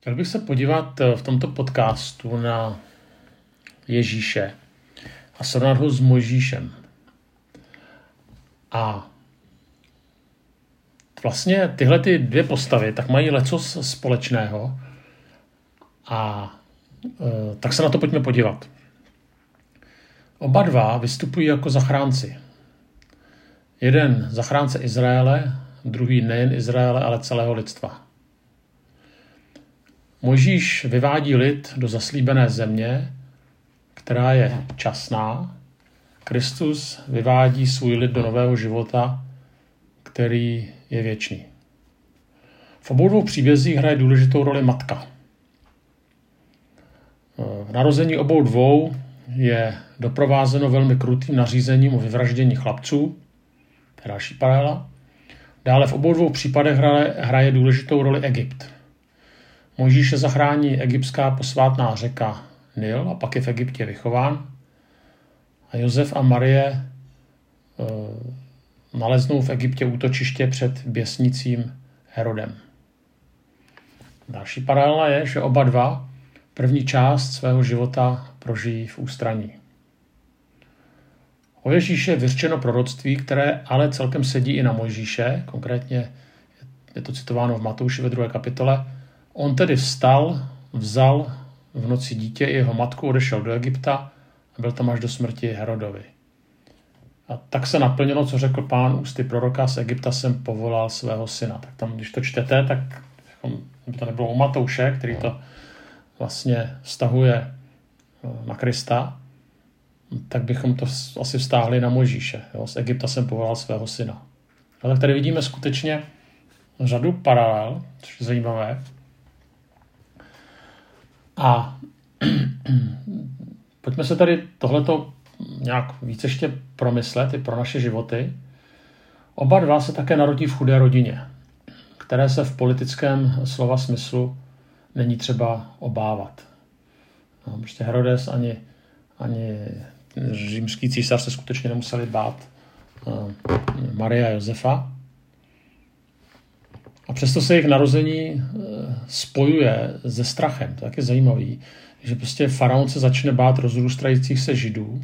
Chtěl bych se podívat v tomto podcastu na Ježíše a srovnat ho s Mojžíšem. A vlastně tyhle ty dvě postavy tak mají leco společného a e, tak se na to pojďme podívat. Oba dva vystupují jako zachránci. Jeden zachránce Izraele, druhý nejen Izraele, ale celého lidstva. Možíš vyvádí lid do zaslíbené země, která je časná. Kristus vyvádí svůj lid do nového života, který je věčný. V obou dvou příbězích hraje důležitou roli matka. V narození obou dvou je doprovázeno velmi krutým nařízením o vyvraždění chlapců, to je další paralela. Dále v obou dvou případech hraje, hraje důležitou roli Egypt. Možíše zachrání egyptská posvátná řeka Nil a pak je v Egyptě vychován. A Josef a Marie e, naleznou v Egyptě útočiště před běsnicím Herodem. Další paralela je, že oba dva první část svého života prožijí v ústraní. O Ježíše je vyřčeno proroctví, které ale celkem sedí i na Mojžíše, konkrétně je to citováno v Matouši ve druhé kapitole. On tedy vstal, vzal v noci dítě i jeho matku, odešel do Egypta a byl tam až do smrti Herodovi. A tak se naplnilo, co řekl pán ústy proroka, z Egypta jsem povolal svého syna. Tak tam, když to čtete, tak by to nebylo u Matouše, který to vlastně vztahuje eh, na Krista, tak bychom to asi vztáhli na Mojžíše. Jo? Z Egypta jsem povolal svého syna. Ale tak tady vidíme skutečně řadu paralel, což je zajímavé. A pojďme se tady tohleto nějak víc ještě promyslet i pro naše životy. Oba dva se také narodí v chudé rodině, které se v politickém slova smyslu není třeba obávat. No, prostě Herodes ani, ani římský císař se skutečně nemuseli bát uh, Maria Josefa. A přesto se jejich narození uh, spojuje se strachem. To je taky zajímavý, že prostě faraon se začne bát rozrůstajících se židů.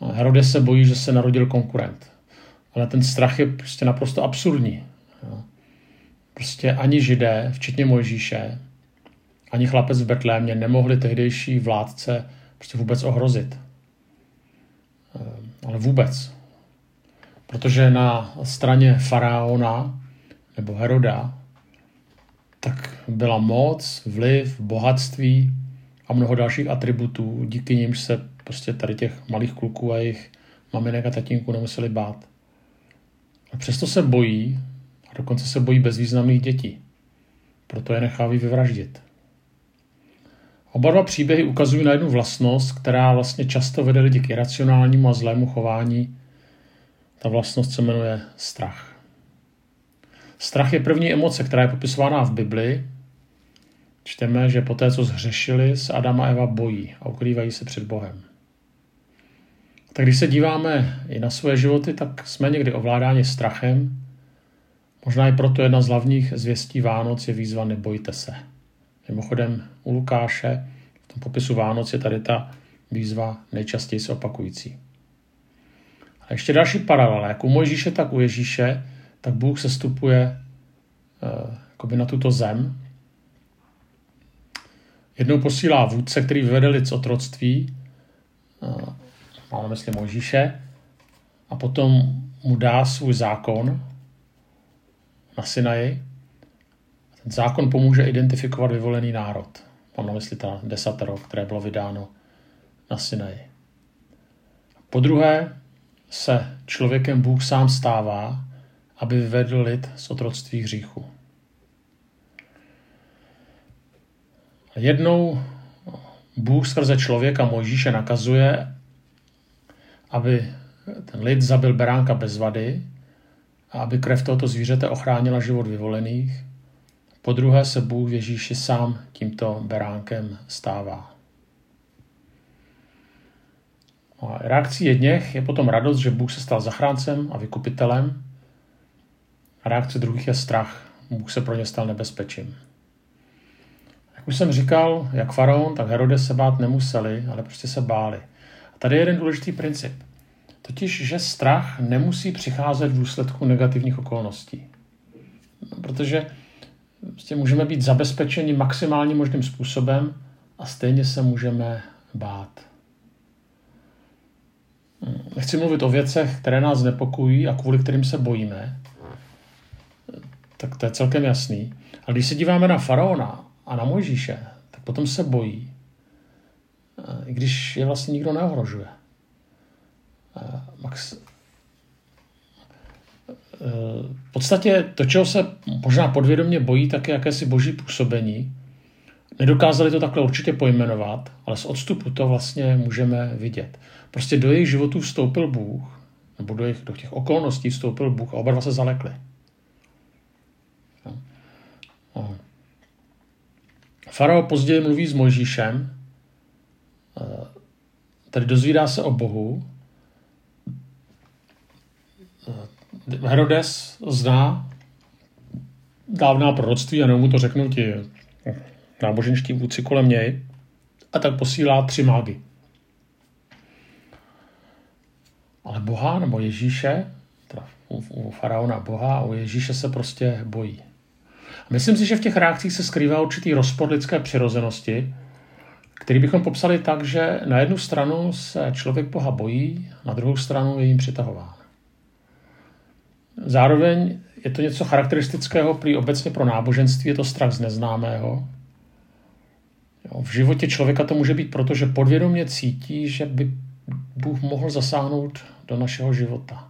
A Herodes se bojí, že se narodil konkurent. Ale ten strach je prostě naprosto absurdní. Prostě ani židé, včetně Mojžíše, ani chlapec v Betlémě nemohli tehdejší vládce prostě vůbec ohrozit. Ehm, ale vůbec. Protože na straně faraona nebo Heroda tak byla moc, vliv, bohatství a mnoho dalších atributů, díky nimž se prostě tady těch malých kluků a jejich maminek a tatínků nemuseli bát. A přesto se bojí, a dokonce se bojí bezvýznamných dětí. Proto je nechávají vyvraždit. Oba dva příběhy ukazují na jednu vlastnost, která vlastně často vede lidi k iracionálnímu a zlému chování. Ta vlastnost se jmenuje strach. Strach je první emoce, která je popisována v Bibli. Čteme, že poté, co zhřešili, se Adam a Eva bojí a ukrývají se před Bohem. Tak když se díváme i na svoje životy, tak jsme někdy ovládáni strachem. Možná i proto jedna z hlavních zvěstí Vánoc je výzva nebojte se. Mimochodem u Lukáše v tom popisu Vánoc je tady ta výzva nejčastěji se opakující. A ještě další paralela, jak u Mojžíše, tak u Ježíše, tak Bůh se stupuje uh, na tuto zem. Jednou posílá vůdce, který vyvede lid z otroctví, uh, máme mysli Mojžíše, a potom mu dá svůj zákon na Sinaji, ten zákon pomůže identifikovat vyvolený národ. Mám na mysli ta desatero, které bylo vydáno na Sinaji. Po druhé se člověkem Bůh sám stává, aby vyvedl lid z otroctví hříchu. Jednou Bůh skrze člověka Mojžíše nakazuje, aby ten lid zabil beránka bez vady a aby krev tohoto zvířete ochránila život vyvolených po druhé se Bůh Ježíši sám tímto beránkem stává. A reakcí jedněch je potom radost, že Bůh se stal zachráncem a vykupitelem. A reakce druhých je strach. Bůh se pro ně stal nebezpečím. už jsem říkal, jak faraon, tak Herodes se bát nemuseli, ale prostě se báli. A tady je jeden důležitý princip. Totiž, že strach nemusí přicházet v důsledku negativních okolností. Protože prostě můžeme být zabezpečeni maximálním možným způsobem a stejně se můžeme bát. Nechci mluvit o věcech, které nás nepokojí a kvůli kterým se bojíme. Tak to je celkem jasný. Ale když se díváme na faraona a na Mojžíše, tak potom se bojí, i když je vlastně nikdo neohrožuje. Max, v podstatě to, čeho se možná podvědomě bojí, tak je jakési boží působení. Nedokázali to takhle určitě pojmenovat, ale z odstupu to vlastně můžeme vidět. Prostě do jejich životů vstoupil Bůh, nebo do, jejich, do těch okolností vstoupil Bůh a oba dva se zalekli. Farao později mluví s Mojžíšem, tady dozvídá se o Bohu. Herodes zná dávná proroctví, a mu to řeknu ti náboženští vůdci kolem něj, a tak posílá tři mágy. Ale Boha nebo Ježíše, teda u, faraona Boha u Ježíše se prostě bojí. Myslím si, že v těch reakcích se skrývá určitý rozpor lidské přirozenosti, který bychom popsali tak, že na jednu stranu se člověk Boha bojí, na druhou stranu je jim přitahován. Zároveň je to něco charakteristického prý obecně pro náboženství, je to strach z neznámého. Jo, v životě člověka to může být proto, že podvědomě cítí, že by Bůh mohl zasáhnout do našeho života.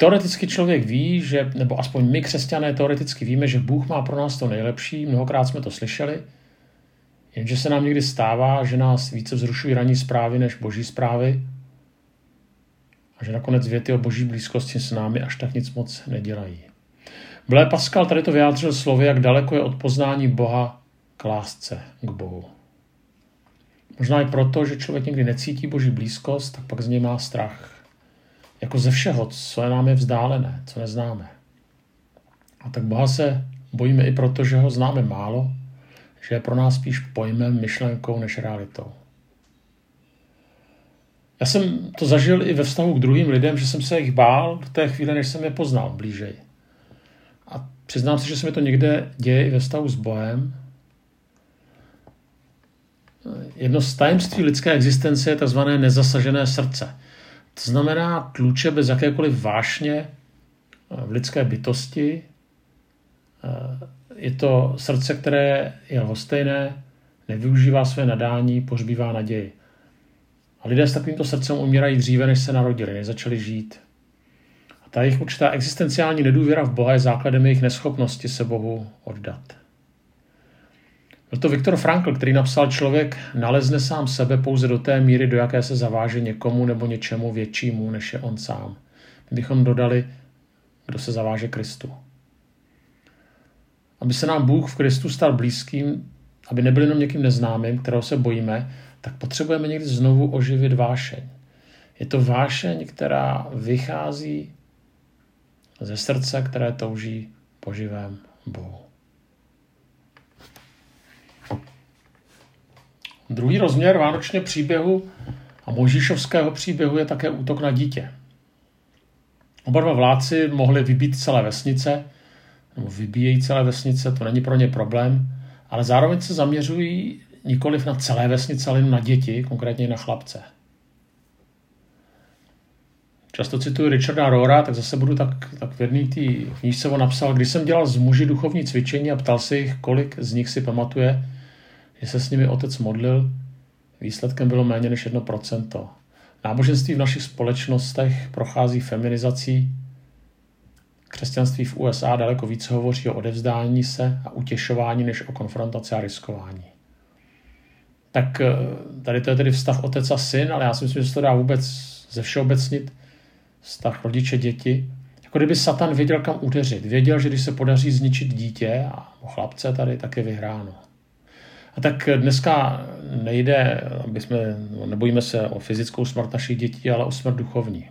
Teoreticky člověk ví, že, nebo aspoň my křesťané teoreticky víme, že Bůh má pro nás to nejlepší, mnohokrát jsme to slyšeli, jenže se nám někdy stává, že nás více vzrušují ranní zprávy než boží zprávy a že nakonec věty o boží blízkosti s námi až tak nic moc nedělají. Blé Pascal tady to vyjádřil slovy, jak daleko je od poznání Boha k lásce k Bohu. Možná i proto, že člověk někdy necítí boží blízkost, tak pak z něj má strach. Jako ze všeho, co je nám je vzdálené, co neznáme. A tak Boha se bojíme i proto, že ho známe málo, že je pro nás spíš pojmem, myšlenkou než realitou. Já jsem to zažil i ve vztahu k druhým lidem, že jsem se jich bál v té chvíli, než jsem je poznal blížej. A přiznám se, že se mi to někde děje i ve vztahu s Bohem, Jedno z tajemství lidské existence je tzv. nezasažené srdce. To znamená tluče bez jakékoliv vášně eh, v lidské bytosti. Eh, je to srdce, které je lhostejné, nevyužívá své nadání, pohřbívá naději. A lidé s takovýmto srdcem umírají dříve, než se narodili, než začali žít. A ta jejich určitá existenciální nedůvěra v Boha je základem jejich neschopnosti se Bohu oddat. Byl to Viktor Frankl, který napsal, člověk nalezne sám sebe pouze do té míry, do jaké se zaváže někomu nebo něčemu většímu, než je on sám. My bychom dodali, kdo se zaváže Kristu. Aby se nám Bůh v Kristu stal blízkým, aby nebyl jenom někým neznámým, kterého se bojíme, tak potřebujeme někdy znovu oživit vášeň. Je to vášeň, která vychází ze srdce, které touží po živém Bohu. Druhý rozměr vánočně příběhu a Mojžíšovského příběhu je také útok na dítě. Oba dva vládci mohli vybít celé vesnice, nebo vybíjejí celé vesnice, to není pro ně problém, ale zároveň se zaměřují nikoliv na celé vesnice, ale na děti, konkrétně na chlapce. Často cituji Richarda Rora, tak zase budu tak, tak v jedné té knížce on napsal, když jsem dělal z muži duchovní cvičení a ptal se jich, kolik z nich si pamatuje, že se s nimi otec modlil, výsledkem bylo méně než 1%. Náboženství v našich společnostech prochází feminizací. Křesťanství v USA daleko více hovoří o odevzdání se a utěšování, než o konfrontaci a riskování. Tak eh, tady to je tedy vztah otec a syn, ale já si myslím, že se to dá vůbec ze všeobecnit vztah rodiče děti. Jako kdyby Satan věděl, kam udeřit. Věděl, že když se podaří zničit dítě a chlapce tady, tak je vyhráno. A tak dneska nejde, aby jsme, nebojíme se o fyzickou smrt našich dětí, ale o smrt duchovní.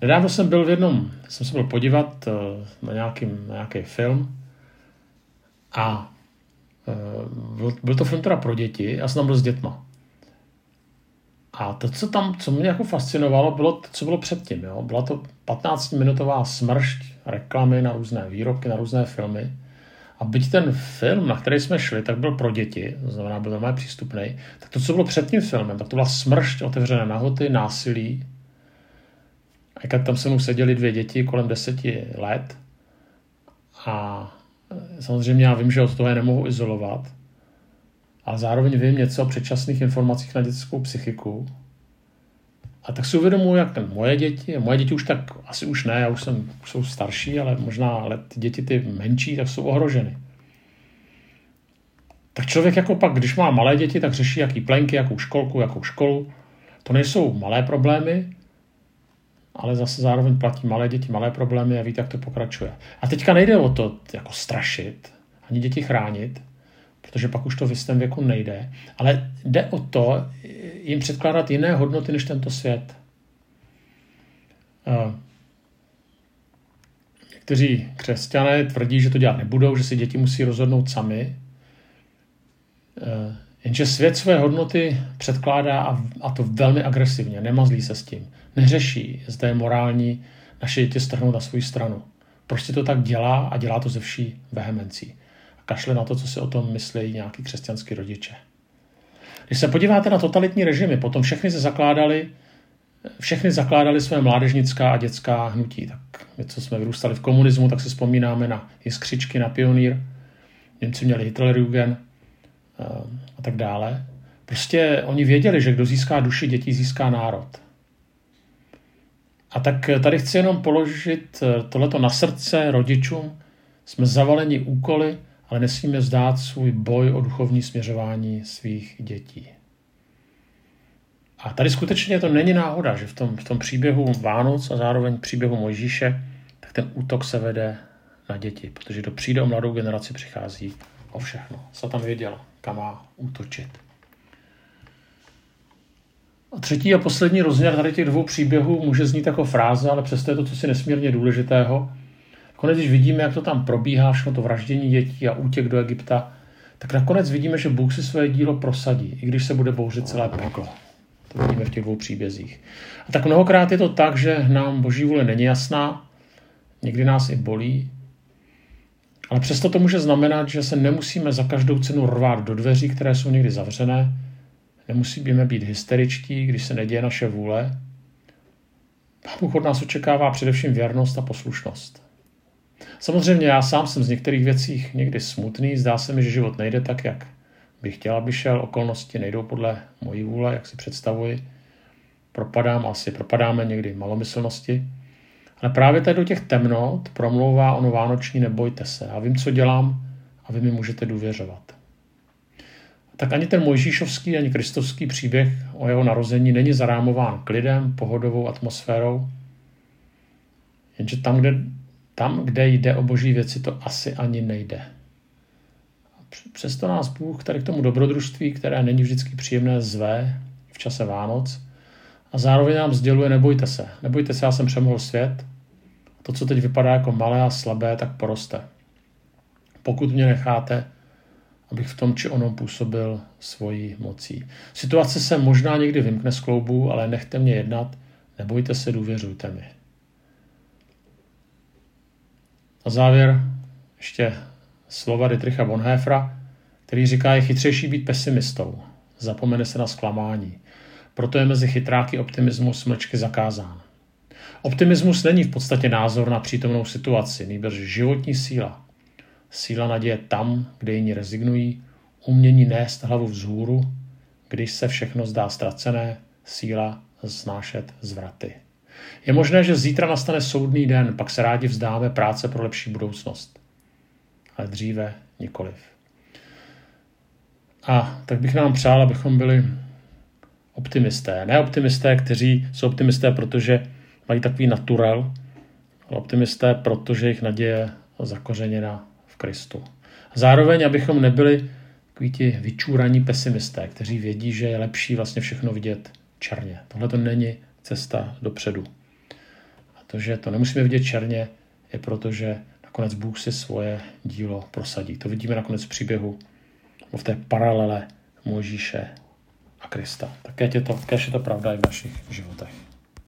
Nedávno jsem byl v jednom, jsem se byl podívat uh, na, nějaký, na nějaký film a uh, byl, byl to film teda pro děti, já jsem tam byl s dětma. A to, co tam, co mě jako fascinovalo, bylo to, co bylo předtím. Jo? Byla to 15-minutová smršť reklamy na různé výrobky, na různé filmy. A byť ten film, na který jsme šli, tak byl pro děti, to znamená, byl normálně přístupný, tak to, co bylo před tím filmem, tak to byla smršť otevřené nahoty, násilí. A tam se mnou seděli dvě děti kolem deseti let a samozřejmě já vím, že od toho je nemohu izolovat, ale zároveň vím něco o předčasných informacích na dětskou psychiku. A tak si uvědomuji, jak ten moje děti, moje děti už tak, asi už ne, já už jsem, už jsou starší, ale možná ale ty děti ty menší, tak jsou ohroženy. Tak člověk jako pak, když má malé děti, tak řeší, jaký plenky, jakou školku, jakou školu. To nejsou malé problémy, ale zase zároveň platí malé děti, malé problémy a víte, jak to pokračuje. A teďka nejde o to jako strašit, ani děti chránit, protože pak už to v jistém věku nejde. Ale jde o to jim předkládat jiné hodnoty než tento svět. Někteří křesťané tvrdí, že to dělat nebudou, že si děti musí rozhodnout sami. Jenže svět své hodnoty předkládá a, a to velmi agresivně, nemazlí se s tím. Neřeší, zda je morální naše děti strhnout na svou stranu. Prostě to tak dělá a dělá to ze vší vehemencí kašle na to, co si o tom myslí nějaký křesťanský rodiče. Když se podíváte na totalitní režimy, potom všechny se zakládali, všechny zakládali své mládežnická a dětská hnutí. Tak my, co jsme vyrůstali v komunismu, tak si vzpomínáme na jiskřičky, na pionýr. Němci měli Hitlerjugend eh, a tak dále. Prostě oni věděli, že kdo získá duši dětí, získá národ. A tak tady chci jenom položit eh, tohleto na srdce rodičům. Jsme zavaleni úkoly, ale nesmíme zdát svůj boj o duchovní směřování svých dětí. A tady skutečně to není náhoda, že v tom, v tom příběhu Vánoc a zároveň příběhu Mojžíše, tak ten útok se vede na děti, protože to přijde o mladou generaci, přichází o všechno. tam věděl, kam má útočit. A třetí a poslední rozměr tady těch dvou příběhů může znít jako fráze, ale přesto je to si nesmírně důležitého. Konec, když vidíme, jak to tam probíhá, všechno to vraždění dětí a útěk do Egypta, tak nakonec vidíme, že Bůh si své dílo prosadí, i když se bude bouřit celé peklo. To vidíme v těch dvou příbězích. A tak mnohokrát je to tak, že nám boží vůle není jasná, někdy nás i bolí, ale přesto to může znamenat, že se nemusíme za každou cenu rvát do dveří, které jsou někdy zavřené, nemusíme být hysteričtí, když se neděje naše vůle. Bůh od nás očekává především věrnost a poslušnost. Samozřejmě já sám jsem z některých věcí někdy smutný, zdá se mi, že život nejde tak, jak bych chtěl, aby šel, okolnosti nejdou podle mojí vůle, jak si představuji. Propadám, asi propadáme někdy malomyslnosti. Ale právě tady do těch temnot promlouvá ono vánoční nebojte se. A vím, co dělám a vy mi můžete důvěřovat. Tak ani ten mojžíšovský, ani kristovský příběh o jeho narození není zarámován klidem, pohodovou atmosférou, jenže tam, kde tam, kde jde o boží věci, to asi ani nejde. Přesto nás Bůh tady k tomu dobrodružství, které není vždycky příjemné, zve v čase Vánoc a zároveň nám sděluje, nebojte se, nebojte se, já jsem přemohl svět, to, co teď vypadá jako malé a slabé, tak poroste. Pokud mě necháte, abych v tom či onom působil svojí mocí. Situace se možná někdy vymkne z kloubu, ale nechte mě jednat, nebojte se, důvěřujte mi. Na závěr ještě slova Dietricha Bonhoeffera, který říká, je chytřejší být pesimistou. Zapomene se na zklamání. Proto je mezi chytráky optimismus mlčky zakázán. Optimismus není v podstatě názor na přítomnou situaci, nýbrž životní síla. Síla naděje tam, kde jiní rezignují, umění nést hlavu vzhůru, když se všechno zdá ztracené, síla znášet zvraty. Je možné, že zítra nastane soudný den, pak se rádi vzdáme práce pro lepší budoucnost. Ale dříve nikoliv. A tak bych nám přál, abychom byli optimisté. Ne optimisté, kteří jsou optimisté, protože mají takový naturel, ale optimisté, protože jejich naděje zakořeněna v Kristu. Zároveň, abychom nebyli takový ti vyčúraní pesimisté, kteří vědí, že je lepší vlastně všechno vidět černě. Tohle to není cesta dopředu. To, že to nemusíme vidět černě, je proto, že nakonec Bůh si svoje dílo prosadí. To vidíme nakonec v příběhu, v té paralele Možíše a Krista. Také je to, je to pravda i v našich životech.